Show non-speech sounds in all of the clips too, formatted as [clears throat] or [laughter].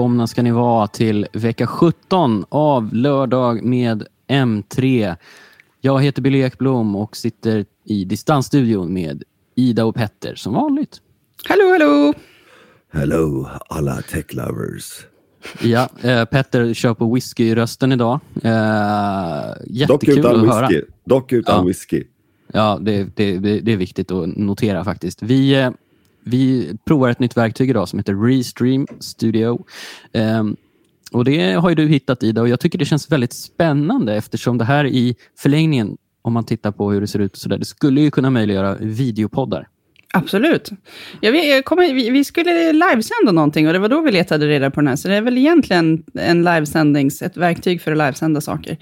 Välkomna ska ni vara till vecka 17 av Lördag med M3. Jag heter Billy Ekblom och sitter i distansstudion med Ida och Petter som vanligt. Hallå, hallå! Hello alla tech lovers. Ja, eh, Petter kör på whisky-rösten idag. Eh, Dock jättekul utan att höra. whisky. Dock utan Ja. whisky. Ja, det, det, det, det är viktigt att notera faktiskt. Vi, eh, vi provar ett nytt verktyg idag som heter Restream Studio. Ehm, och Det har ju du hittat Ida och jag tycker det känns väldigt spännande eftersom det här i förlängningen, om man tittar på hur det ser ut, så där, det skulle ju kunna möjliggöra videopoddar. Absolut. Jag vet, jag kommer, vi, vi skulle livesända någonting och det var då vi letade reda på den här. Så det är väl egentligen en livesändnings, ett verktyg för att livesända saker. Eh,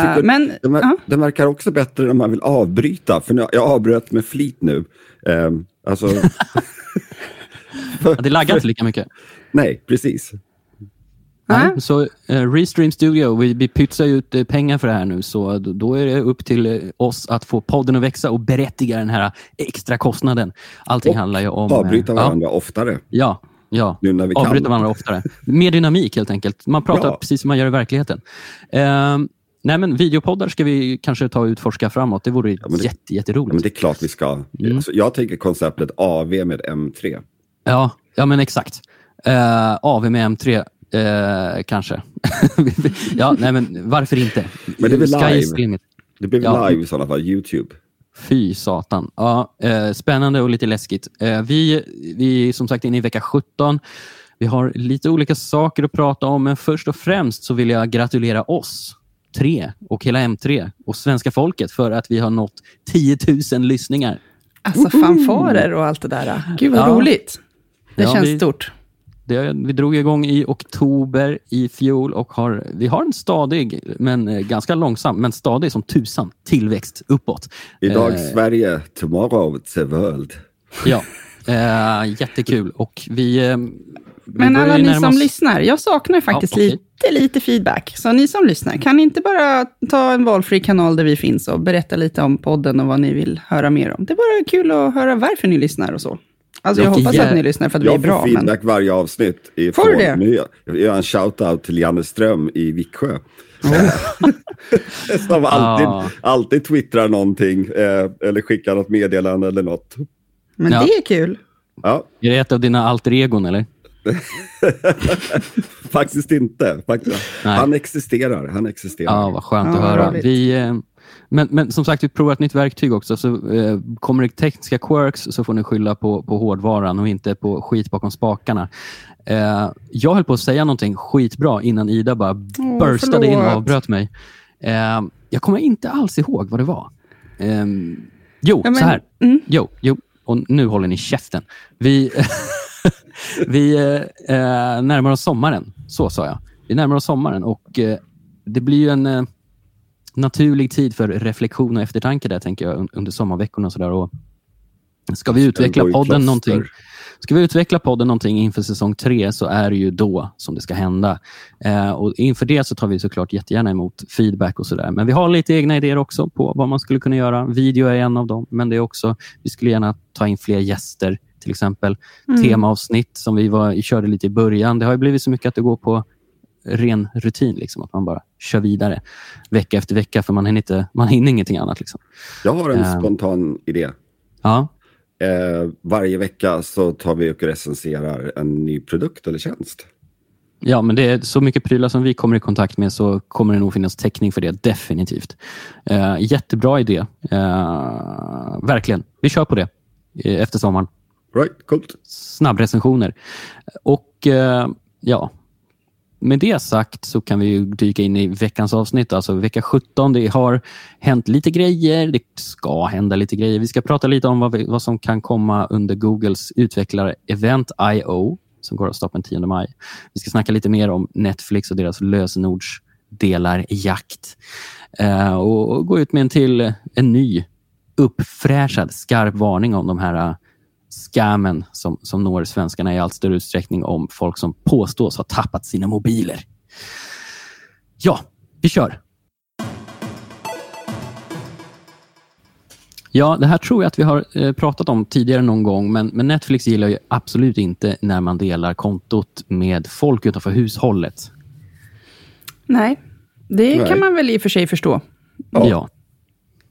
tycker- men, Den, ver- ja, den verkar också bättre när man vill avbryta. För nu, jag avbröt med flit nu. Ehm, alltså, Ja, [laughs] Det laggar inte lika mycket. nej, precis. ja. Nej, så eh, Restream Studio, vi, vi pytsar ut eh, pengar för det här nu, så då, då är det upp till eh, oss att få podden att växa och berättiga den här extra kostnaden. Allting Och handlar ju om... Avbryta ja, varandra oftare. Ja, ja. Nu när vi kan. Avbryta varandra oftare. Mer dynamik helt enkelt. Man pratar Ja. precis som man gör i verkligheten. Nej, men videopoddar ska vi kanske ta och utforska framåt. Det vore men det- jätte, Ja, jätteroligt. men det är klart vi ska. Mm. Alltså, jag tänker konceptet AV med M3. Ja, ja men exakt. Uh, AV med M3, eh, kanske. [laughs] ja, nej, men varför inte? Men det is live? Det blir Ja. live i sådana fall, YouTube. Fy satan. Ja, eh, spännande och lite läskigt. Eh, vi, vi är som sagt inne i vecka 17. Vi har lite olika saker att prata om, men först och främst så vill jag gratulera oss och hela M3 och svenska folket för att vi har nått 10 000 lyssningar. Alltså fanfarer och allt det där. Gud vad Ja. roligt. Det Ja, känns vi- stort. Det, vi drog igång i oktober i fjol och har, vi har en stadig, men eh, ganska långsam, men stadig som tusan tillväxt uppåt. Idag Eh, Sverige, tomorrow the world. Ja, eh, jättekul. Och vi, eh, vi Men alla ni som oss- lyssnar, jag saknar faktiskt okej. lite, lite feedback. Så ni som lyssnar, kan ni inte bara ta en valfri kanal där vi finns och berätta lite om podden och vad ni vill höra mer om? Det är bara kul att höra varför ni lyssnar och så. Alltså jag Ja, hoppas ja. att ni lyssnar för att vi är Jag får bra. Men... feedback varje avsnitt. Får du det? Gör jag gör en shout-out till Janne Ström i Viksjö. [laughs] Som alltid, Ah. alltid twittrar någonting eh, eller skickar något meddelande eller något. Men Ja. det är kul. Ja, Är det ett av dina alter egon, eller? [laughs] faktiskt inte. Faktiskt. Han existerar. Han existerar. Ja, vad skönt Ja, att höra. roligt. Vi, eh, men, men som sagt, vi provar ett nytt verktyg också. Så eh, Kommer det tekniska quirks så får ni skylla på, på hårdvaran och inte på skit bakom spakarna. Eh, jag höll på att säga någonting skitbra innan Ida bara Åh, burstade in och avbröt mig. Eh, jag kommer inte alls ihåg vad det var. Eh, jo, Ja, men- så här. Mm. Jo, jo, och nu håller ni käften. Vi, [laughs] vi eh, eh, närmar oss sommaren. Så sa jag. Vi närmar oss sommaren och eh, det blir ju en eh, naturlig tid för reflektion och eftertanke där, tänker jag, un- under sommarveckorna. Och så där. Och ska vi utveckla podden någonting Ska vi utveckla podden någonting inför säsong tre så är det ju då som det ska hända. Eh, och inför det så tar vi såklart jättegärna emot feedback och sådär. Men vi har lite egna idéer också på vad man skulle kunna göra. Video är en av dem, men det är också, vi skulle gärna ta in fler gäster, till exempel temaavsnitt som vi var, körde lite i början. Det har ju blivit så mycket att det går på ren rutin, liksom, att man bara kör vidare vecka efter vecka, för man hinner, inte, man hinner ingenting annat. Liksom. Jag har en Ehm. spontan idé. Ja, Eh, varje vecka så tar vi och recenserar en ny produkt eller tjänst. Ja, men det är så mycket prylar som vi kommer i kontakt med så kommer det nog finnas täckning för det, definitivt. Eh, jättebra idé. Eh, verkligen. Vi kör på det eh, efter sommaren. Right, coolt. Snabbrecensioner. Och eh, ja, med det sagt så kan vi ju dyka in i veckans avsnitt. Alltså vecka 17. Det har hänt lite grejer. Det ska hända lite grejer. Vi ska prata lite om vad, vi, vad som kan komma under Googles utvecklare Event IO som går av stapeln 10 maj. Vi ska snacka lite mer om Netflix och deras lösenordsdelarjakt. Eh, och, och gå ut med en till, en ny uppfräschad skarp varning om de här eh, scammen som, som når svenskarna i allt större utsträckning om folk som påstås ha tappat sina mobiler. Ja, vi kör. Ja, det här tror jag att vi har eh, pratat om tidigare någon gång, men, men Netflix gillar ju absolut inte när man delar kontot med folk utanför hushållet. Nej, det Nej. kan man väl i och för sig förstå. Ja. ja.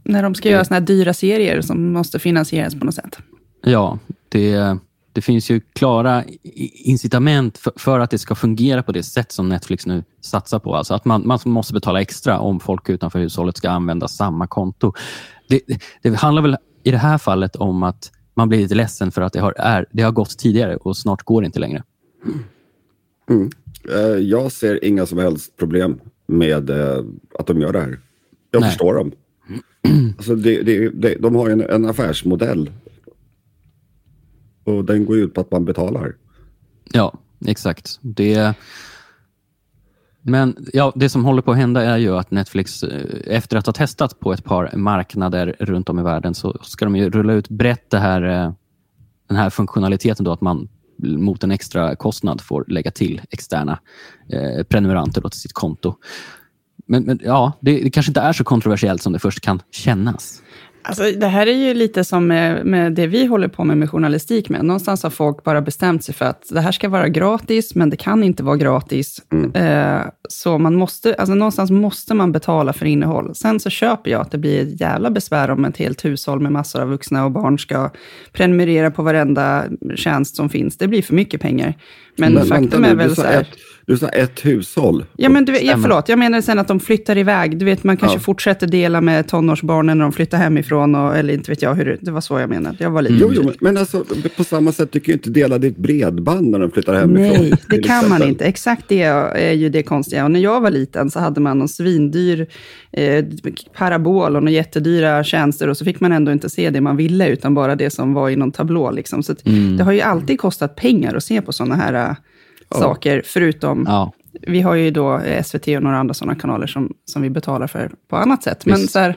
När de ska göra såna här dyra serier som måste finansieras på något sätt. Det, det finns ju klara incitament för, för att det ska fungera på det sätt som Netflix nu satsar på. Alltså att man, man måste betala extra om folk utanför hushållet ska använda samma konto. Det, det, handlar väl i det här fallet om att man blir lite ledsen för att det har, är, det har gått tidigare och snart går det inte längre. Eh, Jag ser inga som helst problem med eh, att de gör det här. Jag Nej. förstår dem. Alltså det, det, det, de har ju en, en affärsmodell. Och den går ut på att man betalar. Ja, exakt. Det, men ja, det som håller på att hända är ju att Netflix, eh, efter att ha testat på ett par marknader runt om i världen, så ska de ju rulla ut brett det här, eh, den här funktionaliteten då att man mot en extra kostnad får lägga till externa eh, prenumeranter då till sitt konto. Men, men ja, det, det kanske inte är så kontroversiellt som det först kan kännas. Alltså, det här är ju lite som med, med det vi håller på med med journalistik med. Någonstans har folk bara bestämt sig för att det här ska vara gratis, men det kan inte vara gratis. Eh, så man måste, alltså någonstans måste man betala för innehåll. Sen så köper jag att det blir ett jävla besvär om ett helt hushåll med massor av vuxna och barn ska prenumerera på varenda tjänst som finns. Det blir för mycket pengar. Men, Men faktum vänta är väl så här... ett, du sa ett hushåll. Ja, men du, ja, förlåt, jag menar sen att de flyttar iväg. Du vet, man kanske Ja. fortsätter dela med tonårsbarnen när de flyttar hemifrån, och, eller inte vet jag hur det, det var så jag menade. Jag var lite Jo, jo, men- alltså på samma sätt, du kan ju inte dela ditt bredband när de flyttar hemifrån. Nej, det kan man exempel. inte. Exakt det är ju det konstiga. Och när jag var liten så hade man någon svindyr eh, parabol och några jättedyra tjänster och så fick man ändå inte se det man ville, utan bara det som var i någon tablå. Liksom. Så att det har ju alltid kostat pengar att se på sådana här eh, saker, förutom Ja vi har ju då eh, SVT och några andra sådana kanaler som, som vi betalar för på annat sätt. Men Visst. så här,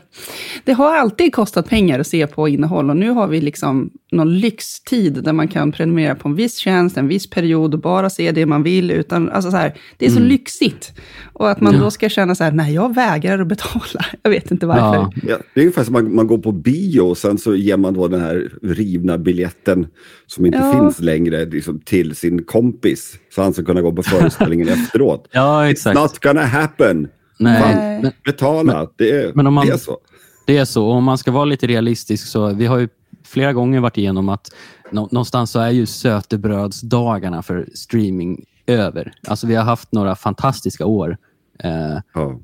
det har alltid kostat pengar att se på innehåll och nu har vi liksom någon lyxtid där man kan prenumerera på en viss tjänst, en viss period och bara se det man vill. Utan, alltså så här, det är så lyxigt. Och att man Ja. då ska känna så här, nej jag vägrar att betala. [laughs] Jag vet inte varför. Ja. Ja, det är ungefär som man, man går på bio och sen så ger man då den här rivna biljetten som inte Ja. finns längre liksom, till sin kompis. Så han ska kunna gå på föreställningen [laughs] efteråt. Ja, It's exakt. not gonna happen. Nej, Fan, men- betala, det, är, men om man- det är så. Det är så. Och om man ska vara lite realistisk så vi har ju flera gånger varit igenom att nå- någonstans så är ju sötebrödsdagarna för streaming över. Alltså vi har haft några fantastiska år. Eh, Ja.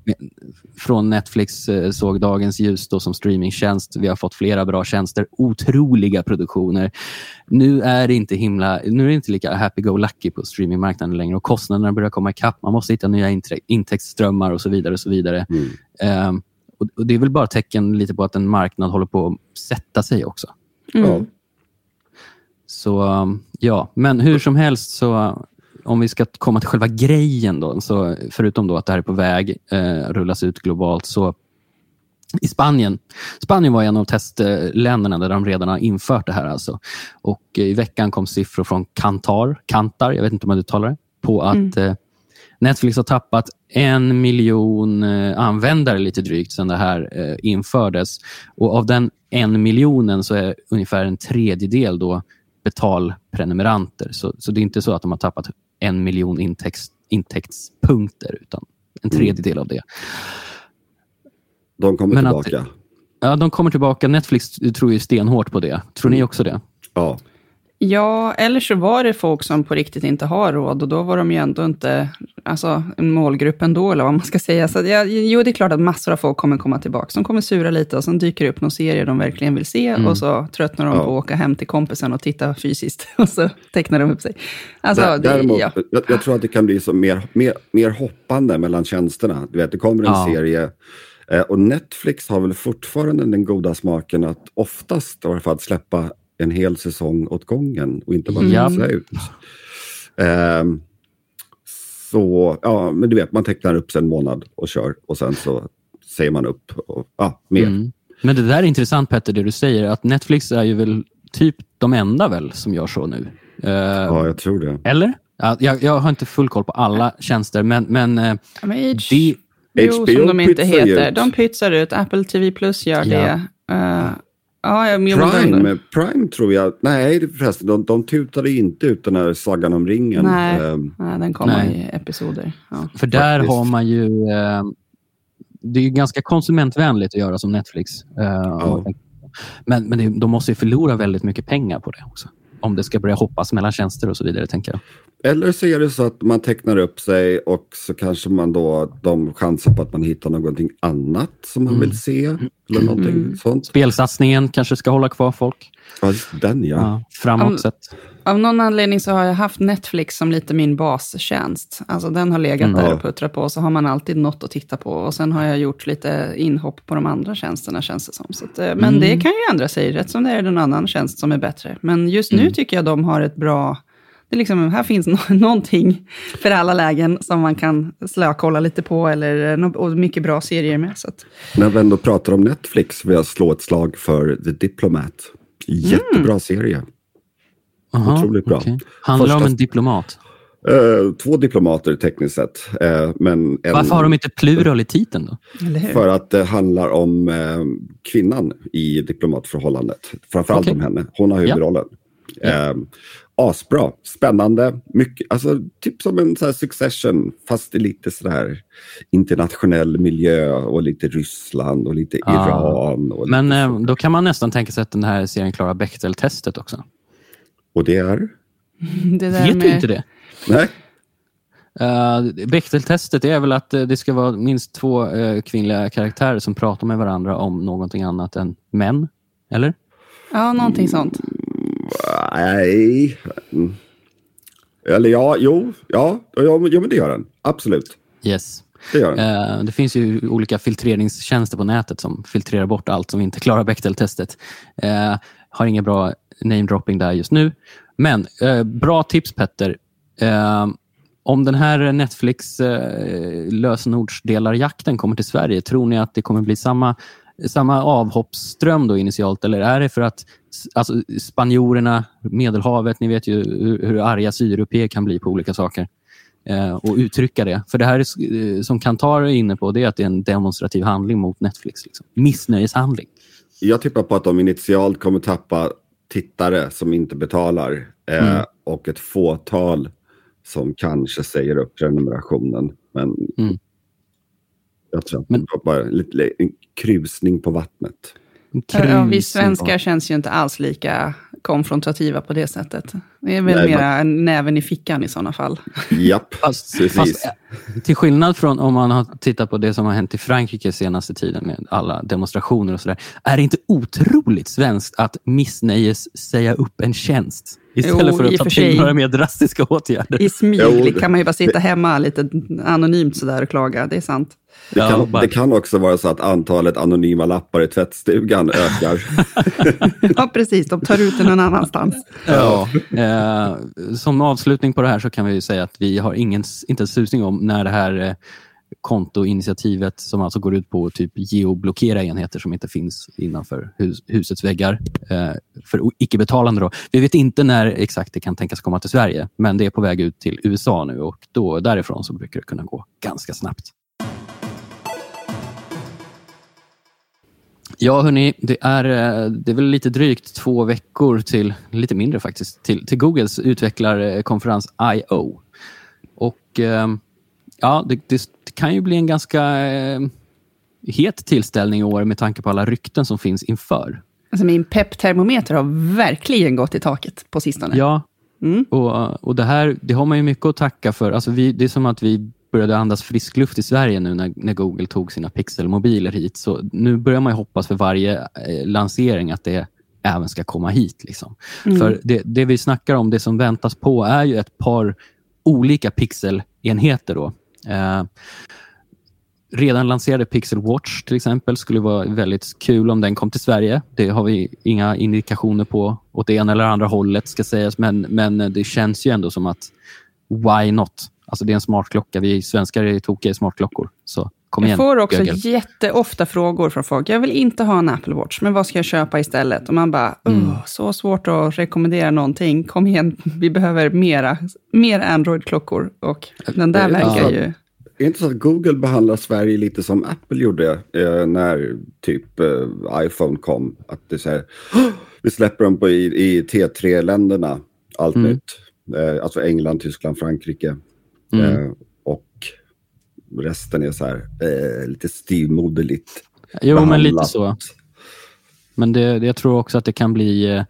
från Netflix eh, såg dagens ljus då som streamingtjänst. Vi har fått flera bra tjänster, otroliga produktioner. Nu är det inte himla, nu är det inte lika happy-go-lucky på streamingmarknaden längre och kostnaderna börjar komma ikapp. Man måste hitta nya intäktsströmmar och så vidare. Och så vidare. Mm. Ehm, och, och Det är väl bara tecken lite på att en marknad håller på att sätta sig också. Mm. Ja. Så ja, men hur som helst så om vi ska komma till själva grejen då, så förutom då att det här är på väg eh, rullas ut globalt så i Spanien. Spanien var en av testländerna där de redan har infört det här. Alltså. Och eh, I veckan kom siffror från Kantar, Kantar jag vet inte om man uttalar det, på att eh, Netflix har tappat en miljon eh, användare lite drygt sedan det här eh, infördes. Och Av den en miljonen så är ungefär en tredjedel då betalprenumeranter. Så, så det är inte så att de har tappat en miljon intäkts, intäktspunkter, utan en tredjedel av det. De kommer Men att- tillbaka. Ja, de kommer tillbaka. Netflix tror ju stenhårt på det. Tror ni också det? Ja. Ja, eller så var det folk som på riktigt inte har råd och då var de ju ändå inte alltså, en målgrupp ändå, eller vad man ska säga. Så ja, jo, det är klart att massor av folk kommer komma tillbaka. De kommer sura lite och sen dyker det upp någon serie de verkligen vill se och så tröttnar de Ja. på att åka hem till kompisen och titta fysiskt [laughs] och så tecknar de upp sig. Alltså, Dä- det, Däremot, ja. jag, jag tror att det kan bli så mer, mer, mer hoppande mellan tjänsterna. Du vet, det kommer en Ja. serie eh, och Netflix har väl fortfarande den goda smaken att oftast i alla fall släppa en hel säsong åt gången och inte bara Mm. pytsa ut. Ehm, så, ja, men du vet, man tecknar upp sig en månad och kör och sen så säger man upp. Och, ja, mer. Mm. Men det där är intressant Petter, det du säger. Att Netflix är ju väl typ de enda väl som gör så nu. Eh, Ja, jag tror det. Eller? Ja, jag, jag har inte full koll på alla tjänster, men, men Ja, Men H- det, Jo, HBO som de inte heter. ut. De pytsar ut. Apple TV Plus gör Ja. det. Eh, Ja, Prime, Prime tror jag, nej det- förresten, de, de tutade inte ut den här Sagan om ringen. Nej. Ehm, Nej, den kommer Nej. i episoder. Ja. För där Faktiskt. har man ju... Eh, det är ju ganska konsumentvänligt att göra som Netflix. Eh, Men, men det, de måste ju förlora väldigt mycket pengar på det också. Om det ska börja hoppas mellan tjänster och så vidare, tänker jag. Eller så är det så att man tecknar upp sig och så kanske man då, de chansar på att man hittar någonting annat som man Mm. vill se. Eller någonting Mm. sånt. Spelsatsningen kanske ska hålla kvar folk. Ja, den ja. Ja, framåt sett. Av någon anledning så har jag haft Netflix som lite min bastjänst. Alltså den har legat Mm. där och puttrat på, så har man alltid något att titta på. Och sen har jag gjort lite inhopp på de andra tjänsterna, känns det som. Så att, eh, men Mm. det kan ju ändra sig, rätt som det är det en annan tjänst som är bättre. Men just nu Mm. tycker jag de har ett bra... Det är liksom, här finns nå- [laughs] någonting för alla lägen som man kan slökolla lite på, eller, eh, och mycket bra serier med. Så att, När vi ändå pratar om Netflix vill jag slå ett slag för The Diplomat. Jättebra Mm. serie. Aha, Otroligt bra. okej. Handlar det om Första- en diplomat? Eh, två diplomater tekniskt sett. eh, men en, Varför har de inte plural i titeln då? För att det handlar om eh, kvinnan i diplomatförhållandet. Framförallt Okej. om henne. Hon har huvudrollen. Eh, asbra, spännande, mycket, alltså typ som en så här succession fast i lite sådär internationell miljö och lite Ryssland och lite Ah. Iran. Och, Men lite eh, då kan man nästan tänka sig att den här serien klarar Bechdel-testet också. och det är? [laughs] det där Vet med, du inte det? Nej, Uh, Bechdel-testet är väl att eh, det ska vara minst två eh, kvinnliga karaktärer som pratar med varandra om någonting annat än män. Eller? Ja, någonting sånt. Nej. Eller ja, jo, ja, ja, ja, men det gör den. Absolut, Yes. det gör den. Eh, det finns ju olika filtreringstjänster på nätet som filtrerar bort allt som inte klarar Bechdel-testet. Uh, har inga bra namedropping där just nu. Men eh, bra tips Petter. Eh, om den här Netflix eh, lösenordsdelarjakten kommer till Sverige, tror ni att det kommer bli samma, samma avhoppsström då initialt? Eller är det för att alltså, spanjorerna, Medelhavet, ni vet ju hur, hur arga sydeuropeer kan bli på olika saker eh, och uttrycka det. För det här är, eh, som Kantar är inne på, det är att det är en demonstrativ handling mot Netflix. Liksom. Missnöjeshandling. Jag tippar på att de initialt kommer tappa tittare som inte betalar eh, Mm. och ett fåtal som kanske säger upp prenumerationen. Men Mm. jag tror att Men- det var bara lite, en krusning på vattnet. Ja, vi svenskar känns ju inte alls lika konfrontativa på det sättet. Det är väl Nej, mera en näven i fickan i sådana fall. Japp, [laughs] Fast, precis. fast, eh, till skillnad från om man har tittat på det som har hänt i Frankrike senaste tiden med alla demonstrationer och sådär. Är det inte otroligt svenskt att missnöjes säga upp en tjänst istället Jo, för att ta för till sig. några mer drastiska åtgärder? I smyg kan man ju bara sitta hemma lite anonymt sådär och klaga. Det är sant. Det kan, det kan också vara så att antalet anonyma lappar i tvättstugan [laughs] ökar. Ja, precis. De tar ut det någon annanstans. Ja. Eh, som avslutning på det här så kan vi ju säga att vi har ingen, inte en susning om när det här eh, kontoinitiativet som alltså går ut på att typ geoblockera enheter som inte finns innanför hus, husets väggar eh, för icke-betalande. Då. Vi vet inte när exakt det kan tänkas komma till Sverige, men det är på väg ut till USA nu och då, därifrån så brukar det kunna gå ganska snabbt. Ja, hörni, det är, eh, det är väl lite drygt två veckor till, lite mindre faktiskt, till, till Googles utvecklarkonferens I.O. Och eh, ja, det, det, kan ju bli en ganska eh, het tillställning i år med tanke på alla rykten som finns inför. Alltså min pepptermometer har verkligen gått i taket på sistone. Ja, Mm. och, och det här det har man ju mycket att tacka för. Alltså vi, det är som att vi började andas frisk luft i Sverige nu när, när Google tog sina pixelmobiler hit. Så nu börjar man ju hoppas för varje eh, lansering att det även ska komma hit. Liksom. Mm. För det, det vi snackar om, det som väntas på, är ju ett par olika pixelenheter. Då. Eh, redan lanserade Pixel Watch till exempel skulle vara väldigt kul om den kom till Sverige. Det har vi inga indikationer på åt det ena eller andra hållet ska sägas, men, men det känns ju ändå som att why not? Alltså det är en smart klocka. Vi svenskar är tokiga i smartklockor. Så kom Jag igen, får också Google. jätteofta frågor från folk. Jag vill inte ha en Apple Watch, men vad ska jag köpa istället? Och man bara, Mm. "Åh, så svårt att rekommendera någonting. Kom igen, vi behöver mera, mer Android-klockor. Och den där Ja. verkar ju... är inte så att Google behandlar Sverige lite som Apple gjorde eh, när typ eh, iPhone kom? Att det är så här, vi släpper dem på, i, i T3-länderna, allt Mm. nytt. Eh, alltså England, Tyskland, Frankrike. Mm. Eh, och resten är så här eh, lite styvmoderligt. Jo, men lite behandlat. så. Men det, det, jag tror också att det kan bli eh,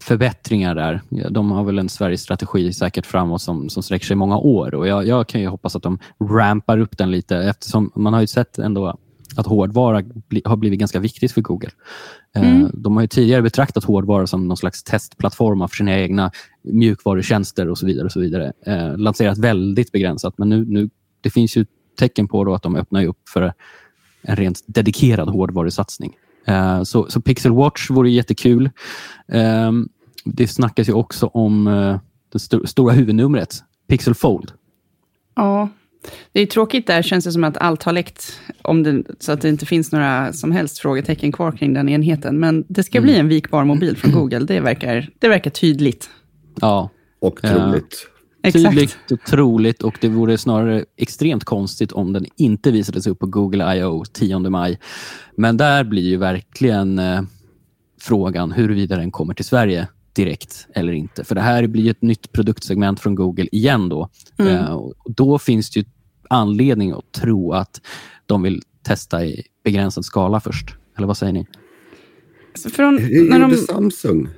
förbättringar där. De har väl en Sverigestrategi säkert framåt som, som sträcker sig många år och jag, jag kan ju hoppas att de rampar upp den lite eftersom man har ju sett ändå att hårdvara bli, har blivit ganska viktigt för Google. Eh, Mm. De har ju tidigare betraktat hårdvara som någon slags testplattform för sina egna mjukvarutjänster och så vidare. och så vidare. Eh, lanserat väldigt begränsat, men nu, nu det finns ju tecken på då att de öppnar upp för en rent dedikerad hårdvarusatsning. Eh, så, så Pixel Watch vore jättekul. Eh, det snackas ju också om eh, det sto- stora huvudnumret, Pixel Fold. Ja, det är tråkigt där, känns det som att allt har läckt, om det, så att det inte finns några som helst frågetecken kvar kring den enheten. Men det ska bli en vikbar mobil från Google, det verkar, det verkar tydligt. Ja, Och Ja. troligt. Exakt. tydligt och troligt och det vore snarare extremt konstigt om den inte visades upp på Google I.O. 10 maj. Men där blir ju verkligen eh, frågan huruvida den kommer till Sverige direkt eller inte. För det här blir ju ett nytt produktsegment från Google igen då. Mm. Eh, och då finns det ju anledning att tro att de vill testa i begränsad skala först. Eller vad säger ni? Så Från, Hur när gjorde de, Samsung?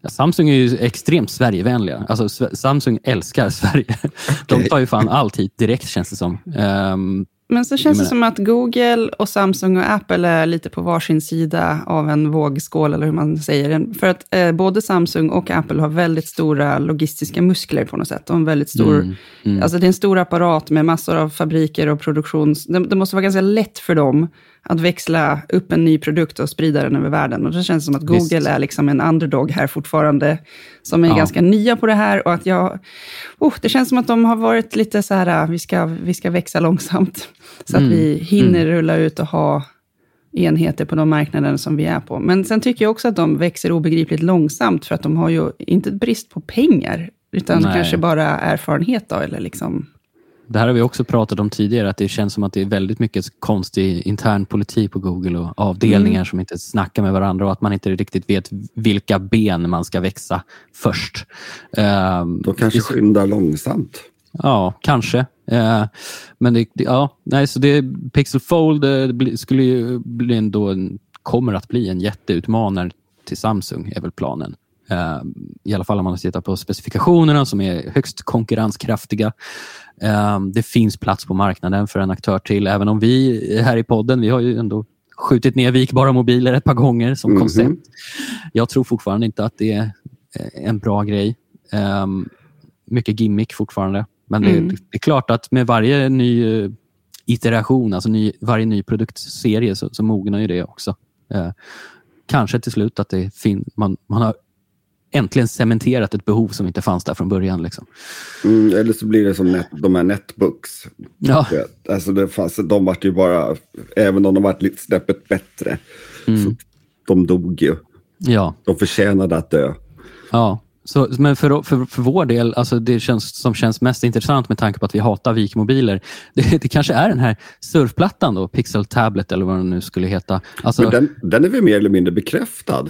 Ja, Samsung är ju extremt Sverigevänliga. Alltså, Samsung älskar Sverige. [laughs] De Okej. tar ju fan allt hit direkt känns det som. Ehm, men så känns det som att Google och Samsung och Apple är lite på varsin sida av en vågskål, eller hur man säger. För att eh, både Samsung och Apple har väldigt stora logistiska muskler på något sätt. De väldigt stor Mm, mm. Alltså det är en stor apparat med massor av fabriker och produktions... Det, det måste vara ganska lätt för dem att växla upp en ny produkt och sprida den över världen. Och det känns som att Visst. Google är liksom en underdog här fortfarande, som är Ja. ganska nya på det här. Och att jag, oh, det känns som att de har varit lite så här, vi ska, vi ska växa långsamt, så Mm, att vi hinner rulla ut och ha enheter på de marknader som vi är på. Men sen tycker jag också att de växer obegripligt långsamt, för att de har ju inte brist på pengar, utan Nej. kanske bara erfarenhet då, eller liksom... Det här har vi också pratat om tidigare, att det känns som att det är väldigt mycket konstig intern politik på Google och avdelningar Mm. som inte snackar med varandra och att man inte riktigt vet vilka ben man ska växa först. Ehm, De kanske det- skyndar långsamt. Ja, kanske. Eh, men det, ja, nej, så det, Pixel Fold eh, skulle ju bli en, då en, kommer att bli en jätteutmanare till Samsung, är väl planen. Eh, I alla fall om man tittar på specifikationerna som är högst konkurrenskraftiga. Eh, det finns plats på marknaden för en aktör till, även om vi här i podden, vi har ju ändå skjutit ner vikbara mobiler ett par gånger som Mhm. koncept. Jag tror fortfarande inte att det är eh, en bra grej. Mycket gimmick fortfarande. Men Mm. det, det är klart att med varje ny iteration, alltså ny, varje ny produktserie, så, så mognar ju det också. Eh, kanske till slut att det fin, man, man har äntligen cementerat ett behov som inte fanns där från början. Liksom. Mm, eller så blir det som net, de här netbooks. Ja, Alltså det fanns, de vart ju bara, även om de varit lite snäppet bättre, Mm. så de dog ju. ja, De förtjänade att dö. ja. Så, men för, för, för vår del, alltså det känns, som känns mest intressant med tanke på att vi hatar vikmobiler, [laughs] det, det kanske är den här surfplattan, då, Pixel Tablet eller vad den nu skulle heta. Alltså, den, den är väl mer eller mindre bekräftad?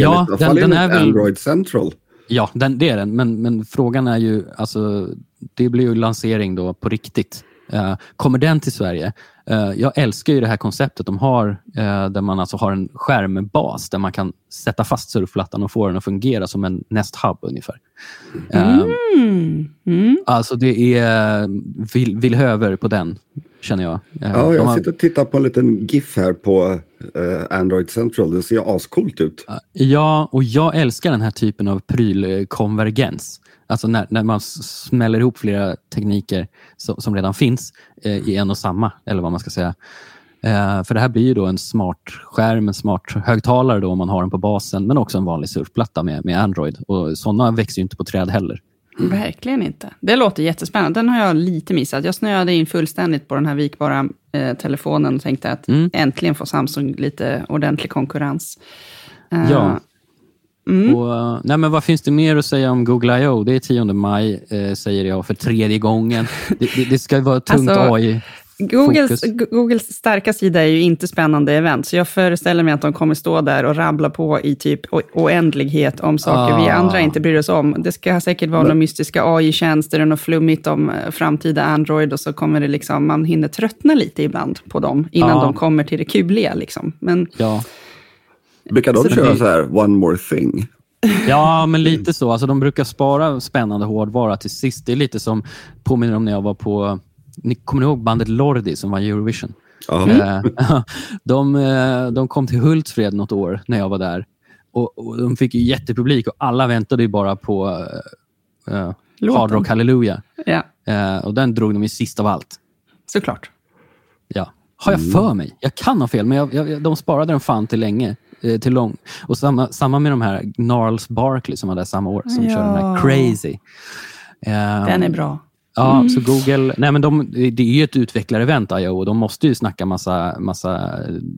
Ja, den- den är väl- Android Central. Ja, den, det är den. Men, men frågan är ju, alltså, det blir ju lansering då på riktigt. Eh, kommer den till Sverige? Eh, jag älskar ju det här konceptet de har, eh, där man alltså har en skärmbas där man kan sätta fast surfplattan och få den att fungera som en Nest Hub ungefär. Mm. Mm. Alltså det är vill, vill höver på den, känner jag. Ja, jag har- sitter och tittar på en liten GIF här på eh, Android Central. Den ser ascoolt ut. Ja, och jag älskar den här typen av prylkonvergens. Alltså när, när man smäller ihop flera tekniker som, som redan finns eh, i en och samma, eller vad man ska säga. Eh, för det här blir ju då en smart skärm, en smart högtalare då om man har den på basen, men också en vanlig surfplatta med, med Android. Och sådana växer ju inte på träd heller. Verkligen inte. Det låter jättespännande. Den har jag lite missat. Jag snöade in fullständigt på den här vikbara eh, telefonen och tänkte att Mm. äntligen får Samsung lite ordentlig konkurrens. Eh, Ja. Mm. Och, nej, men vad finns det mer att säga om Google I.O.? Det är 10 maj, eh, säger jag för tredje gången. Det, det, det ska vara tungt Alltså, AI. Googles, Fokus. Googles starka sida är ju inte spännande event, så jag föreställer mig att de kommer stå där och rabbla på i typ oändlighet om saker vi Ah. andra inte bryr oss om. Det ska säkert vara några mystiska AI-tjänster och något flummigt om eh, framtida Android och så kommer det liksom, man hinner tröttna lite ibland på dem innan Ja. de kommer till det kuliga. Liksom. Men Ja. Brukar de Så köra det- så här, one more thing? ja, men lite så. Alltså, de brukar spara spännande hårdvara till sist. Det är lite som påminner om när jag var på... Ni kommer ni ihåg bandet Lordi som var i Eurovision? Eh, [laughs] de, eh, de kom till Hultsfred något år när jag var där. Och, och De fick ju jättepublik och alla väntade ju bara på uh, uh. Hard Rock Hallelujah. ja, Eh, och den drog de ju sist av allt. såklart. Ja. Har jag för mig? Jag kan ha fel, men jag, jag, de sparade den fan till länge. eh, Till lång. Och samma, samma med de här Gnarls Barkley som var där samma år, som Ja. körde den här Crazy. Eh, Den är bra. Ja, så Google, nej men de, det är ju ett utvecklarevent I.O. och de måste ju snacka massa, massa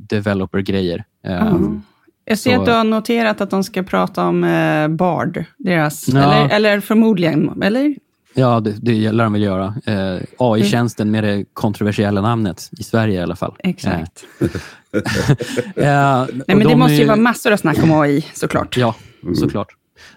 developer-grejer. Eh, Mm. Jag ser Så- att du har noterat att de ska prata om eh, Bard, deras, Ja. eller, eller förmodligen, eller? Ja, det, det lär de väl göra. Eh, AI-tjänsten med det kontroversiella namnet, i Sverige i alla fall. Exakt. Eh, [laughs] Nej, och men det de måste ju vara massor av snack om AI, såklart. Ja, såklart.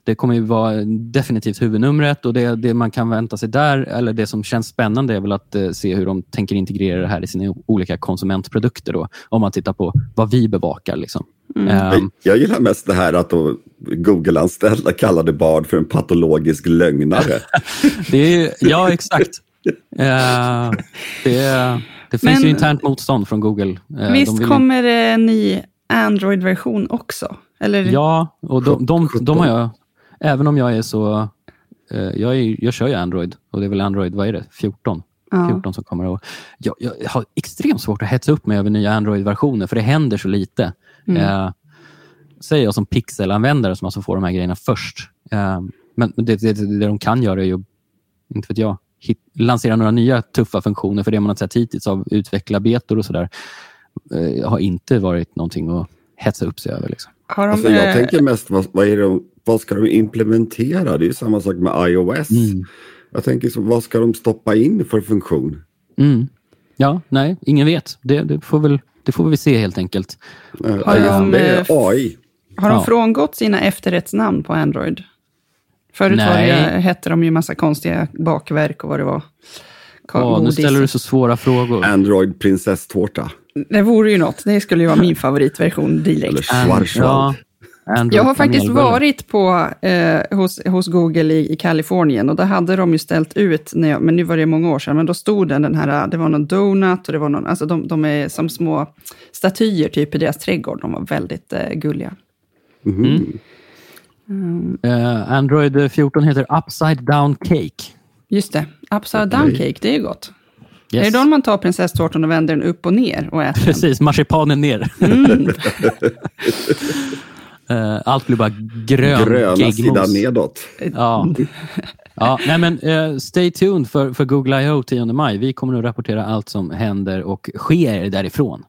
Det kommer ju vara definitivt huvudnumret och det, det man kan vänta sig där, eller det som känns spännande är väl att eh, se hur de tänker integrera det här i sina olika konsumentprodukter. Då, om man tittar på vad vi bevakar. Liksom. Mm. Ehm, Jag gillar mest det här att Google-anställda kallade Bard för en patologisk lögnare. [laughs] det är, ja, exakt. [laughs] Eh, det, det finns Men- ju internt motstånd från Google. Eh, Visst de vill kommer det en ny Android-version också? Eller? Ja, och de, de, de har jag, även om jag är så... eh, jag, är, jag kör ju Android och det är väl Android, vad är det, 14? Ja. 14 som kommer. Och jag, jag har extremt svårt att hetsa upp mig över nya Android-versioner för det händer så lite. Mm. Eh, säger jag som pixelanvändare som alltså får de här grejerna först. Eh, men det, det, det de kan göra är ju, inte vet jag, hit, lansera några nya tuffa funktioner för det man har sett hittills av utvecklarbetor och sådär eh, har inte varit någonting att hetsa upp sig över. Liksom. Har de, Alltså, jag eh, tänker mest, vad, vad, är de, vad ska de implementera? Det är ju samma sak med iOS. Mm. Jag tänker, så, vad ska de stoppa in för funktion? Mm. Ja, nej, ingen vet. Det, det, får väl, det får vi se helt enkelt. Eh, Har de, det eh, är AI. har de ja. frångått sina efterrättsnamn på Android? Förut var det, Nej. hette de ju massa konstiga bakverk och vad det var. Ka- Ja, nu ställer du så svåra frågor. Android prinsesstårta. Det vore ju något. Det skulle ju vara min favoritversion direkt. Eller And- Schwarzwald. ja, Android Jag har faktiskt varit på, eh, hos, hos Google i, i Kalifornien och där hade de ju ställt ut, när jag, men nu var det många år sedan, men då stod den, den här, det var någon donut och det var någon, alltså de, de är som små statyer typ i deras trädgård. De var väldigt eh, gulliga. Mhm. Eh, Android 14 heter Upside Down Cake. Just det, upside down cake, det är ju gott. Yes. Är det då man tar prinsesstårtan och vänder den upp och ner och äter den? Precis, marsipanen ner. Mm. [laughs] Eh, Allt blir bara grön Gröna geggmos. sidan nedåt. Ja. ja, nej men, eh, stay tuned för, för Google I.O. 10 maj. Vi kommer att rapportera allt som händer och sker därifrån.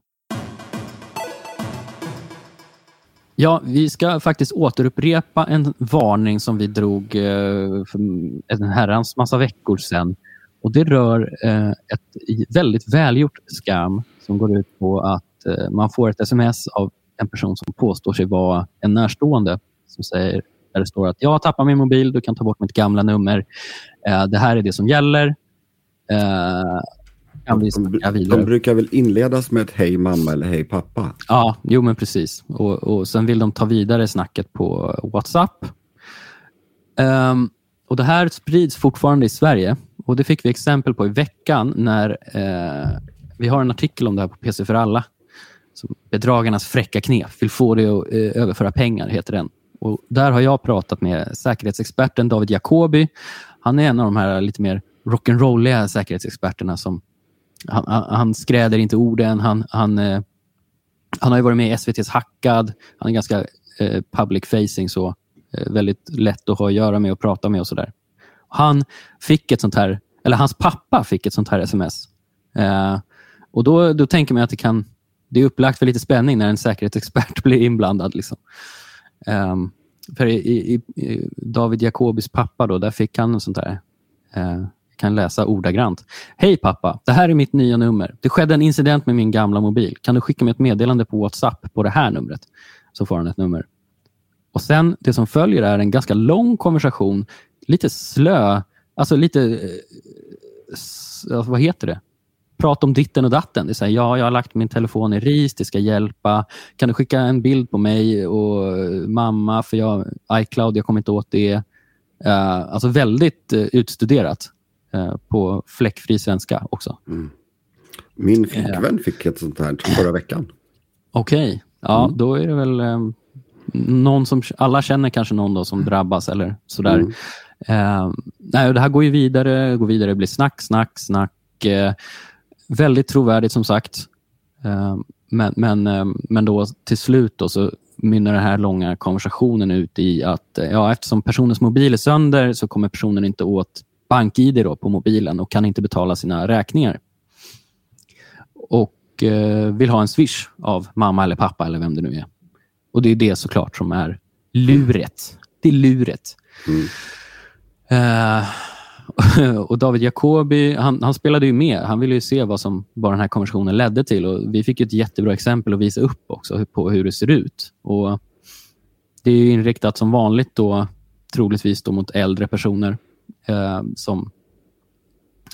Ja, vi ska faktiskt återupprepa en varning som vi drog eh, för en herrans massa veckor sedan. Och Det rör eh, ett väldigt välgjort scam som går ut på att eh, man får ett sms av en person som påstår sig vara en närstående som säger där det står att jag har tappat min mobil, du kan ta bort mitt gamla nummer. Eh, det här är det som gäller. Eh, kan vi snacka De vidare? brukar väl inledas med ett hej mamma eller hej pappa. Ja, jo men precis. Och, och Sen vill de ta vidare snacket på WhatsApp. Ehm, och Det här sprids fortfarande i Sverige. Och Det fick vi exempel på i veckan när eh, vi har en artikel om det här på PC för alla. Som Bedragarnas fräcka knep. Vill få dig att eh, överföra pengar, heter den. Och Där har jag pratat med säkerhetsexperten David Jacobi. Han är en av de här lite mer rock'n'rolliga säkerhetsexperterna som han, han, han skräder inte orden. Han, han, eh, han har ju varit med i SVTs Hackad. Han är ganska eh, public facing, så eh, väldigt lätt att ha att göra med och prata med och sådär. Han fick ett sånt här, eller hans pappa fick ett sånt här sms. Eh, och då, då tänker man att det kan, det är upplagt för lite spänning när en säkerhetsexpert [laughs] blir inblandad. Liksom. Ehm, för i, i, i David Jacobis pappa, då, där fick han en sånt där eh, kan läsa ordagrant. Hej pappa, det här är mitt nya nummer. Det skedde en incident med min gamla mobil. Kan du skicka mig ett meddelande på WhatsApp på det här numret? Så får han ett nummer. Och sen Det som följer är en ganska lång konversation. Lite slö. Alltså lite... Eh, vad heter det? Prata om ditten och datten. Det är så här, ja, jag har lagt min telefon i ris, det ska hjälpa. Kan du skicka en bild på mig och mamma, för jag iCloud, jag kommer inte åt det. Uh, alltså väldigt uh, utstuderat. Eh, på fläckfri svenska också. Mm. Min flickvän fick ett sånt här förra veckan. Okej, okay. ja mm. då är det väl eh, någon som, alla känner kanske någon då som mm. drabbas eller sådär. Mm. Eh, nej, det här går ju vidare, går vidare, det blir snack, snack, snack. Eh, väldigt trovärdigt som sagt. Eh, men, men, eh, men då till slut då så mynnar den här långa konversationen ut i att eh, ja, eftersom personens mobil är sönder så kommer personen inte åt bank-id på mobilen och kan inte betala sina räkningar. Och eh, vill ha en swish av mamma eller pappa eller vem det nu är. Och Det är det såklart som är luret. Det är luret. Mm. Eh, [laughs] och David Jacobi, han, han, spelade ju med. Han ville ju se vad, som, bara den här konversationen ledde till. Och vi fick ett jättebra exempel att visa upp också på hur det ser ut. Och Det är inriktat som vanligt då, troligtvis då mot äldre personer eh, som,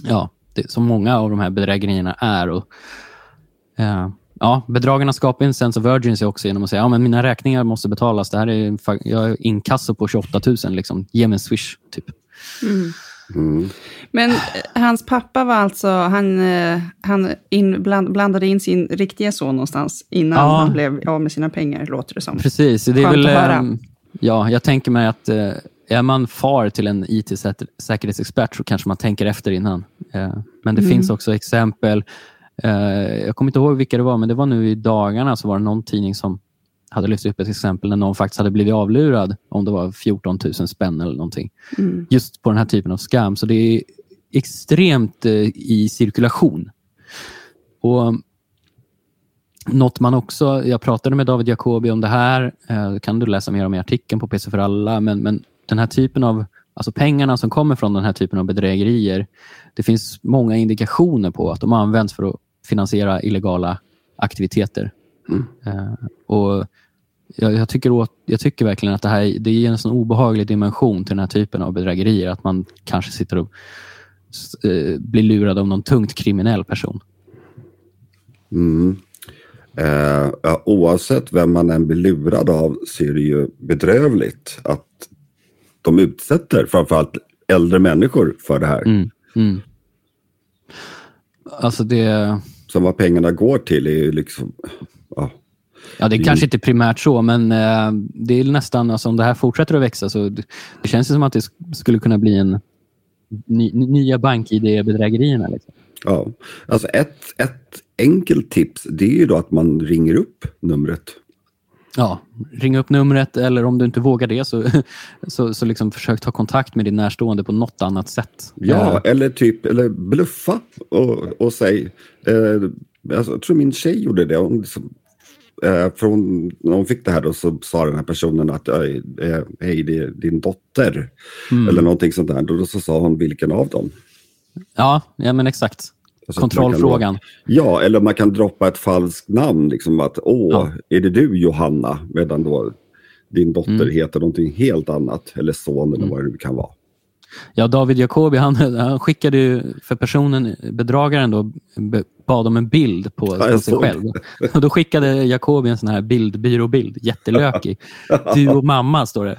ja, det, som många av de här bedrägerierna är. Och, eh, ja, bedragarna skapar en sense of urgency också genom att säga att mina räkningar måste betalas. Det här är, jag har inkasso på 28 000. Liksom. Ge mig en swish. Typ. Mm. Mm. Men eh, hans pappa var alltså, han, eh, han in, bland, blandade in sin riktiga son någonstans innan ja. han blev av med sina pengar, låter det som. Precis. Det är Skönt väl, att höra. Ehm, ja, jag tänker mig att är man far till en IT-säkerhetsexpert så kanske man tänker efter innan. Eh, men det mm. finns också exempel. Eh, jag kommer inte ihåg vilka det var, men det var nu i dagarna så var det någon tidning som hade lyft upp ett exempel när någon faktiskt hade blivit avlurad, om det var 14 000 spänn eller någonting. Mm. Just på den här typen av scam. Så det är extremt eh, i cirkulation. Och något man också, jag pratade med David Jacobi om det här, det kan du läsa mer om i artikeln på PC för alla, men, men den här typen av alltså pengarna som kommer från den här typen av bedrägerier, det finns många indikationer på att de används för att finansiera illegala aktiviteter. Mm. Och jag, jag, tycker åt, jag tycker verkligen att det här det ger en sån obehaglig dimension till den här typen av bedrägerier, att man kanske sitter och uh, blir lurad av någon tungt kriminell person. Mm. Uh, oavsett vem man än blir lurad av så är det ju bedrövligt att de utsätter framförallt äldre människor för det här. Mm, mm. Alltså det... Så vad pengarna går till är ju liksom... Ja, ja det är kanske inte primärt så, men eh, det är nästan, alltså, om det här fortsätter att växa så det, det känns som att det skulle kunna bli en ny, nya bank-id-bedrägerierna. Liksom. Ja, alltså ett, ett enkelt tips det är ju då att man ringer upp numret Ja, ring upp numret eller om du inte vågar det så, [laughs] så, så liksom försök ta kontakt med din närstående på något annat sätt. Ja, eller typ eller bluffa och, och säg. Eh, alltså, jag tror min tjej gjorde det. Hon, liksom, eh, för hon, när hon fick det här då, så sa den här personen att eh, hej, det är din dotter. Mm. Eller någonting sånt där. Då så sa hon vilken av dem. Ja, ja men exakt. Alltså Kontrollfrågan. Kan, ja, eller man kan droppa ett falskt namn. Liksom att, åh, ja. är det du Johanna? Medan då din dotter mm. heter någonting helt annat. Eller son eller mm. vad det nu kan vara. Ja, David Jacobi han, han skickade ju för personen, bedragaren då, bad om en bild på, ja, på sig själv. [laughs] Och då skickade Jacobi en sån här bildbyråbild, jättelökig. [laughs] Du och mamma, står det.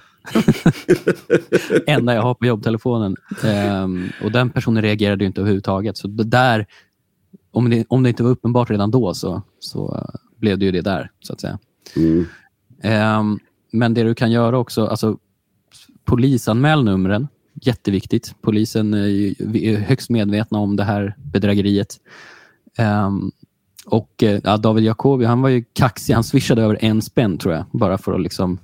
[laughs] enda jag har på jobbtelefonen. Um, och Den personen reagerade inte överhuvudtaget. Så där, om det, om det inte var uppenbart redan då så, så uh, blev det ju det där, så att säga. Mm. Um, men det du kan göra också, alltså polisanmäl numren. Jätteviktigt. Polisen är högst medvetna om det här bedrägeriet. Um, och eh, ja, David Jacobi, han var ju kaxig. Han swishade över en spänn tror jag, bara för att liksom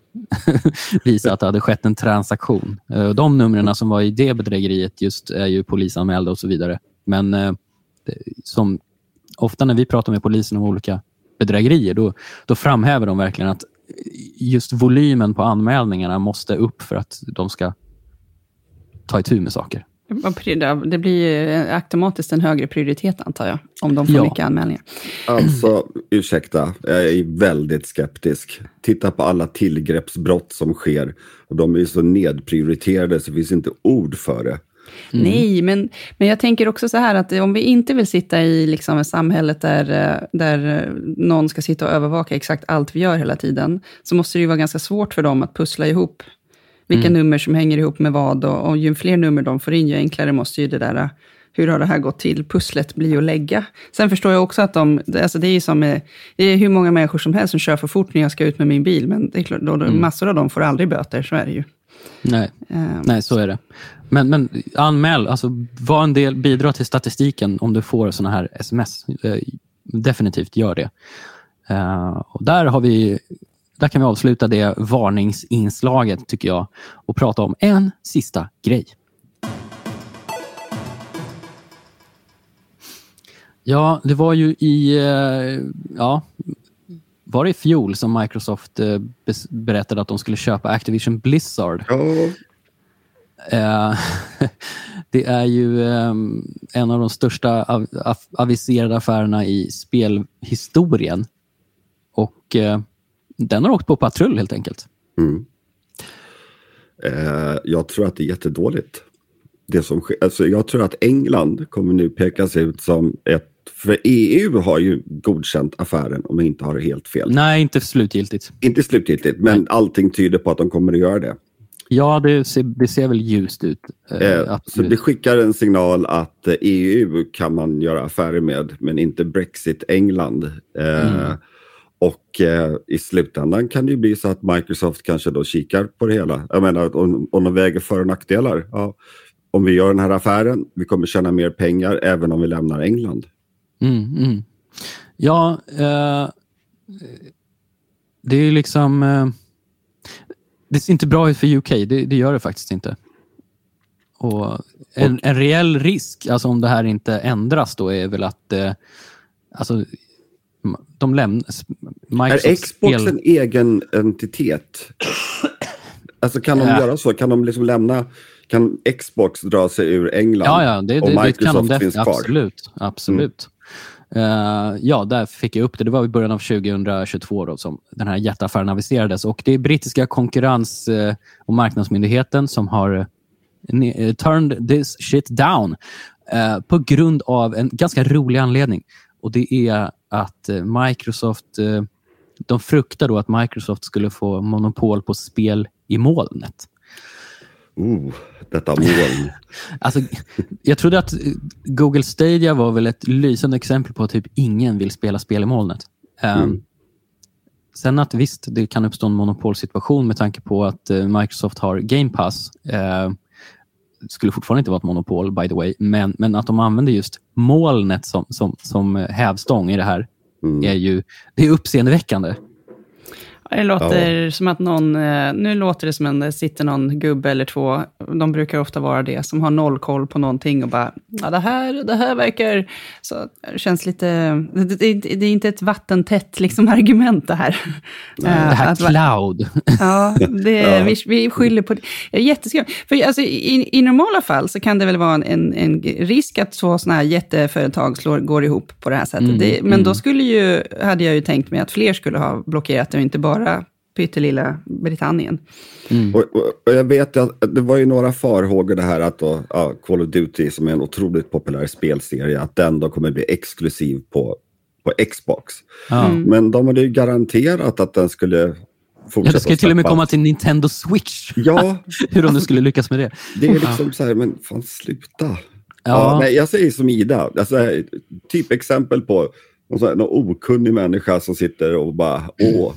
[laughs] visa att det hade skett en transaktion. Eh, de numren som var i det bedrägeriet just är ju polisanmälda och så vidare. Men eh, som ofta när vi pratar med polisen om olika bedrägerier, då, då framhäver de verkligen att just volymen på anmälningarna måste upp för att de ska ta itu med saker. Det blir automatiskt en högre prioritet antar jag, om de får Ja. mycket anmälningar. Alltså, ursäkta, jag är väldigt skeptisk. Titta på alla tillgreppsbrott som sker. Och de är ju så nedprioriterade så det finns inte ord för det. Nej, men, men jag tänker också så här att om vi inte vill sitta i liksom ett samhället där, eh, där eh, någon ska sitta och övervaka exakt allt vi gör hela tiden, så måste det ju vara ganska svårt för dem att pussla ihop vilka nummer som hänger ihop med vad. Och, och ju fler nummer de får in, ju enklare måste ju det där, eh, hur har det här gått till, pusslet bli att lägga. Sen förstår jag också att de, alltså det är ju som, med- det är hur många människor som helst som kör för fort när jag ska ut med min bil, men det är klart, då, då, massor av dem får aldrig böter, så är det ju. Nej, Eh, nej så är det. Men, men anmäl, alltså var en del, bidra till statistiken om du får såna här sms. Eh, definitivt gör det. Eh, och där, har vi, där kan vi avsluta det varningsinslaget tycker jag och prata om en sista grej. Ja, det var ju i, eh, ja, var det i fjol som Microsoft eh, berättade att de skulle köpa Activision Blizzard. Ja, Eh, [laughs] det är ju eh, en av de största av, av, aviserade affärerna i spelhistorien. Och den har åkt på patrull helt enkelt. Mm. Eh, jag tror att det är jättedåligt. Det som sker, alltså jag tror att England kommer nu pekas ut som ett... För EU har ju godkänt affären om jag inte har helt fel. Nej, inte slutgiltigt. Inte slutgiltigt, men allting tyder på att de kommer att göra det. Ja, det ser, det ser väl ljust ut. Eh, Eh, så det skickar en signal att eh, EU kan man göra affärer med, men inte Brexit England. Eh, Och eh, i slutändan kan det ju bli så att Microsoft kanske då kikar på det hela. Jag menar, om, om de väger för och nackdelar. Ja, om vi gör den här affären, vi kommer tjäna mer pengar även om vi lämnar England. Mm, mm. Ja, eh, det är liksom... Eh, det ser inte bra ut för UK, det, det gör det faktiskt inte. Och en, en reell risk, alltså om det här inte ändras då, är väl att eh, alltså, de lämnar... Är Xbox en egen entitet? Alltså kan de Ja. göra så? Kan de liksom lämna... Kan Xbox dra sig ur England? Ja, ja, det, och det, det kan de Microsoft finns kvar? Absolut. absolut. Eh, ja, där fick jag upp det. Det var i början av 2022 då, som den här jätteaffären aviserades. Och det är brittiska konkurrens eh, och marknadsmyndigheten som har eh, ne- turned this shit down eh, på grund av en ganska rolig anledning. Och Det är att eh, Microsoft eh, de fruktar då att Microsoft skulle få monopol på spel i molnet. Oh, detta moln. [laughs] Alltså, jag trodde att eh, Google Stadia var väl ett lysande exempel på att typ ingen vill spela spel i molnet. Ehm, Mm. Sen att visst, det kan uppstå en monopolsituation med tanke på att Microsoft har Game Pass. Uh, skulle fortfarande inte vara ett monopol, by the way. Men, men att de använder just molnet som, som, som hävstång i det här Mm. är ju det är uppseendeväckande. Det låter som att någon, eh, nu låter det som att det sitter någon gubbe eller två, de brukar ofta vara det, som har noll koll på någonting och bara, ja det här, det här verkar, så det känns lite, det, det, är inte ett vattentätt liksom [laughs] argument det här. Eh, det här att cloud. [laughs] Ja, det, Ja. Vi, vi skyller på det. det är jätteskumt. För alltså, i, I normala fall så kan det väl vara en, en, en risk att så sådana här jätteföretag slår, går ihop på det här sättet. Mm, det, men mm. då skulle ju, hade jag ju tänkt mig att fler skulle ha blockerat det och inte bara pyttelilla Britannien. Mm. Och, och, och jag vet att det var ju några farhågor det här att då, ja, Call of Duty som är en otroligt populär spelserie, att den då kommer bli exklusiv på, på Xbox. Mm. Men de hade ju garanterat att den skulle fortsätta Ja, det ska ju till och med komma till Nintendo Switch. Ja, [laughs] Hur de nu skulle lyckas med det. det är liksom så här, men fan sluta. Ja. Ja, nej, jag säger som Ida, alltså, typ exempel på någon, här, någon okunnig människa som sitter och bara, åh,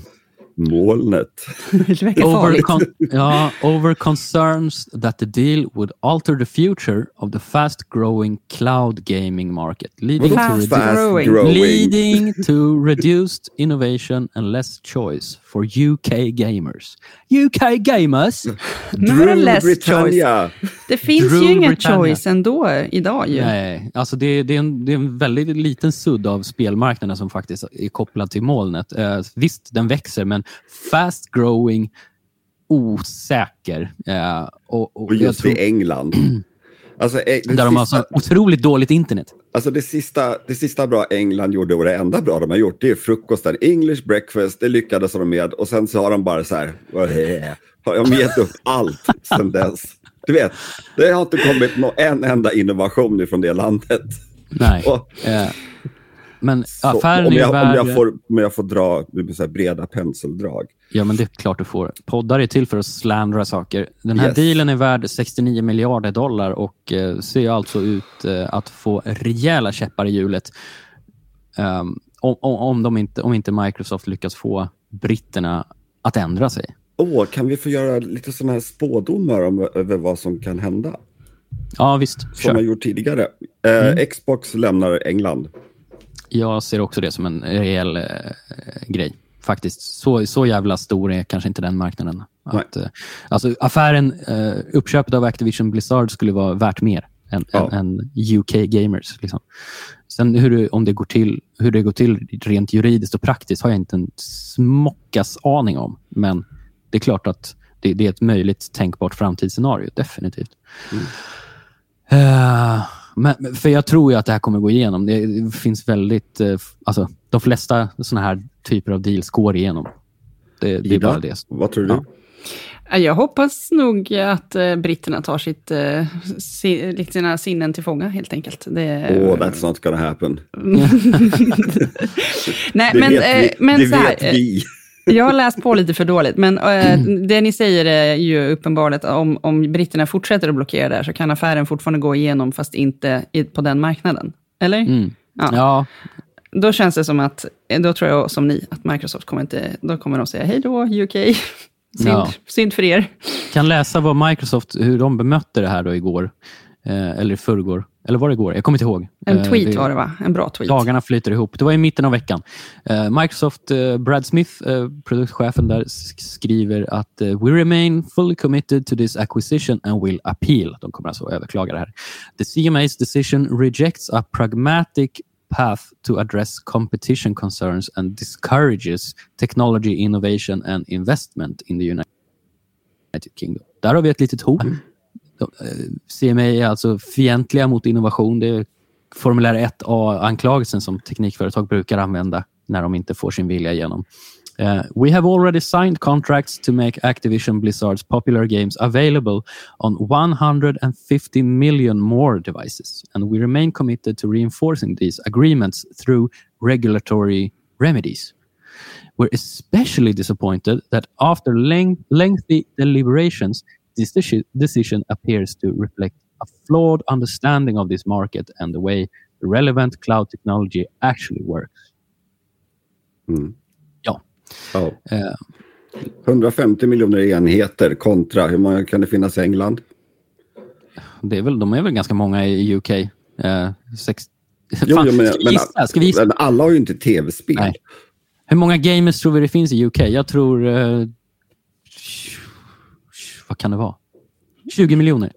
molnet. [laughs] over, farligt. con- [laughs] ja, over concerns that the deal would alter the future of the fast growing cloud gaming market, leading to, Fast redu- Fast growing. growing. leading to reduced innovation and less choice for UK gamers. UK gamers? Det Drew Britannia. Det finns Rule ju ingen Britannia. choice ändå idag ju. Nej, alltså det, det, är en, det är en väldigt liten sudd av spelmarknaden som faktiskt är kopplad till molnet. Eh, visst, den växer, men fast growing, osäker. Eh, och, och Och jag just tror, i England. [clears throat] Alltså, eh, där de har sista, så otroligt dåligt internet. alltså det, sista, det sista bra England gjorde och det enda bra de har gjort det är frukosten. English breakfast, det lyckades de med. Och sen så har de bara så här, "Åh, har de gett upp allt sen dess. Du vet, det har inte kommit en enda innovation från det landet. Nej. Och, Men så, affären om, är jag, om, värd... jag får, om jag får dra så här breda penseldrag. Ja, men det är klart du får. Poddar är till för att slandra saker. Den här Yes. dealen är värd 69 miljarder dollar och eh, ser alltså ut eh, att få rejäla käppar i hjulet Ehm, om, om, de inte, om inte Microsoft lyckas få britterna att ändra sig. Åh, kan vi få göra lite sådana här spådomar om, över vad som kan hända? Ja, visst. Som Kör. jag gjort tidigare. Eh, Xbox lämnar England. Jag ser också det som en rejäl eh, grej. Faktiskt. Så, så jävla stor är kanske inte den marknaden. Att, eh, alltså, affären, eh, uppköpet av Activision Blizzard skulle vara värt mer än, Ja. än, än UK Gamers. Liksom. Sen hur om det går till, hur det går till rent juridiskt och praktiskt har jag inte en smockas aning om. Men det är klart att det, det är ett möjligt tänkbart framtidsscenario. Definitivt. Eh, men, men- för jag tror ju att det här kommer gå igenom. Det, finns väldigt... eh, alltså, de flesta såna här typer av deals går igenom. Det, det är bara det. vad tror du? Ja. Ja, Jag hoppas nog att eh, britterna tar sitt, eh, sina sinnen till fånga helt enkelt. Det, Åh, that's not gonna happen. [laughs] Nej, Det men, vet vi. men det vet vi. Jag har läst på lite för dåligt, men eh, det ni säger är ju uppenbart att om, om britterna fortsätter att blockera där så kan affären fortfarande gå igenom, fast inte i, på den marknaden. Eller? Mm. Ja. Ja, Då känns det som att, då tror jag som ni, att Microsoft kommer inte, då kommer de säga hej då UK. [laughs] Synd, Ja. synd för er. kan läsa vad Microsoft, hur de bemötte det här då igår. Eh, eller i förrgår. Eller var det igår? Jag kommer inte ihåg. En Eh, tweet var det va? En bra tweet. Dagarna flyter ihop. Det var i mitten av veckan. Eh, Microsoft, eh, Brad Smith, produktchefen där, skriver att “We remain fully committed to this acquisition and will appeal”. De kommer alltså att överklaga det här. “The CMA's decision rejects a pragmatic path to address competition concerns and discourages technology innovation and investment in the United Kingdom”. Där har vi ett litet hot. Eh, CMA är alltså fientliga mot innovation. Det är formulär 1A-anklagelsen som teknikföretag brukar använda när de inte får sin vilja igenom. Uh, we have already signed contracts to make Activision Blizzard's popular games available on 150 million more devices and we remain committed to reinforcing these agreements through regulatory remedies. We're especially disappointed that after length, lengthy deliberations, this deci- decision appears to reflect a flawed understanding of this market and the way the relevant cloud technology actually works. Mm. Ja. Ja. Eh, 150 miljoner enheter kontra, hur många kan det finnas i England? det är väl, de är väl ganska många i UK. Eh, sex, Jo, Fan, jo, men- ska vi gissa? Ska vi gissa? Men alla har ju inte tv-spel. Hur många gamers tror vi det finns i UK? Jag tror... Eh, vad kan det vara? 20 miljoner.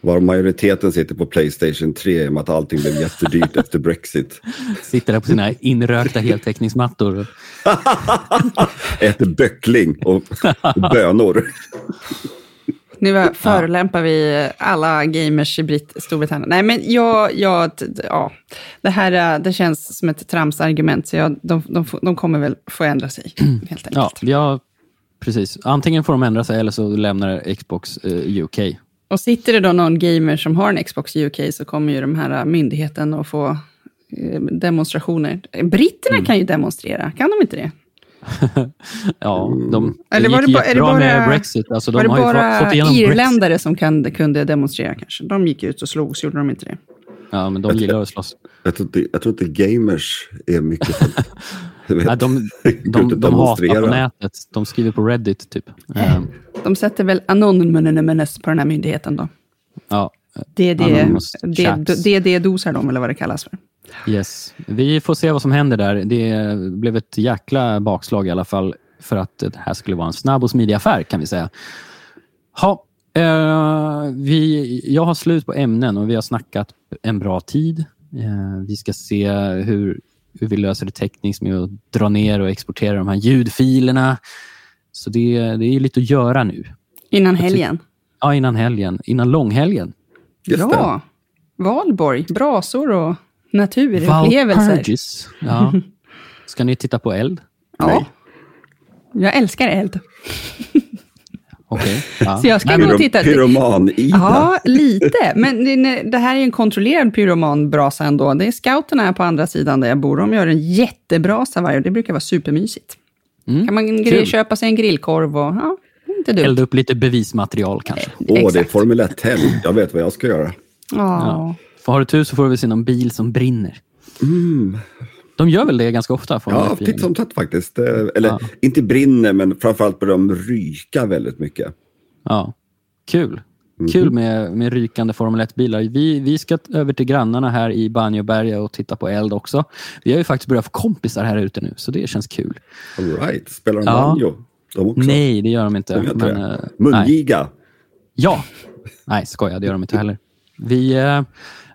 Var majoriteten sitter på Playstation 3 i och med att allting blev jättedyrt [laughs] efter Brexit. Sitter där på sina inrökta heltäckningsmattor. [laughs] Äter böckling och, bönor. [laughs] Nu förolämpar vi alla gamers i Brit- Storbritannien. Nej, men jag, jag, ja, det här eh, det känns som ett tramsargument, så jag, de, de, de kommer väl få ändra sig, helt Ja, enkelt. ja, precis. Antingen får de ändra sig eller så lämnar Xbox eh, UK. Och sitter det då någon gamer som har en Xbox UK, så kommer ju de här eh, myndigheten att få eh, demonstrationer. Britterna kan ju demonstrera, kan de inte det? [laughs] Ja, de, det Eller var gick det det jättebra bara- med Brexit. Alltså, var de det har ju bara fått, fått igenom Brexit. irländare som kan, kunde demonstrera kanske? De gick ut och slogs, gjorde de inte det? Ja, men de gillar att slåss. Jag tror inte, jag tror inte gamers är mycket [laughs] för Nej, de, [laughs] de, och de hatar på nätet. De skriver på Reddit, typ. Eh, De sätter väl anonymous på den här myndigheten då? ja, Det är det dosar de, eller vad det kallas för. yes. Vi får se vad som händer där. Det blev ett jäkla bakslag i alla fall för att det här skulle vara en snabb och smidig affär, kan vi säga. Ha, Eh, vi, jag har slut på ämnen och vi har snackat en bra tid. Eh, vi ska se hur, hur vi löser det tekniskt med att dra ner och exportera de här ljudfilerna. Så det, det är lite att göra nu. Innan helgen. Ja, innan helgen. Innan långhelgen. Just Bra. Valborg, brasor och naturupplevelser. Valpurgis. Ja. [laughs] Ska ni titta på eld? Ja. Jag älskar eld. [laughs] Okej. Ja. Så jag ska nog men- titta. Pyroman-Ida. Ja, lite. Men det, här är en kontrollerad pyromanbrasa ändå. Det är scouterna här på andra sidan där jag bor. De gör en jättebrasa varje år. Det brukar vara supermysigt. Mm. Kan man grill, köpa sig en grillkorv och... Ja, inte dumt. Elda upp lite bevismaterial kanske. Åh, det är. Formel 1-helg. Jag vet vad jag ska göra. Ja. För har du tur så får du väl se någon bil som brinner. De gör väl det ganska ofta? Ja, 1-bilen? titt som tätt faktiskt. Eh, Eller Ja. inte brinner, men framförallt börjar de ryka väldigt mycket. Ja. Kul. Mhm. Kul med, med rykande Formel 1-bilar. Vi, vi ska över till grannarna här i Banjoberga och titta på eld också. Vi har ju faktiskt börjat få kompisar här ute nu, så det känns kul. All right. Spelar de Ja. banjo? De också? Nej, det gör de inte. De men, eh, nej. Mungiga? Ja. Nej, skoja, det gör de inte heller. Vi, eh,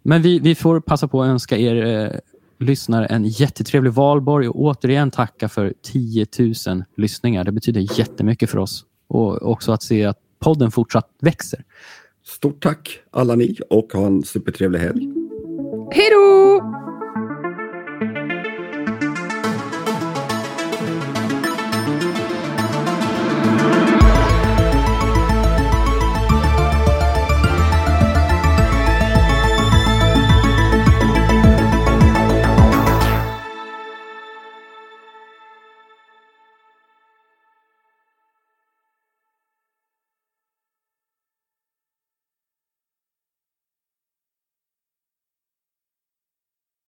men vi, vi får passa på att önska er lyssnare en jättetrevlig valborg och återigen tacka för 10 000 lyssningar. Det betyder jättemycket för oss. Och också att se att podden fortsatt växer. Stort tack alla ni och ha en supertrevlig helg. Hej då!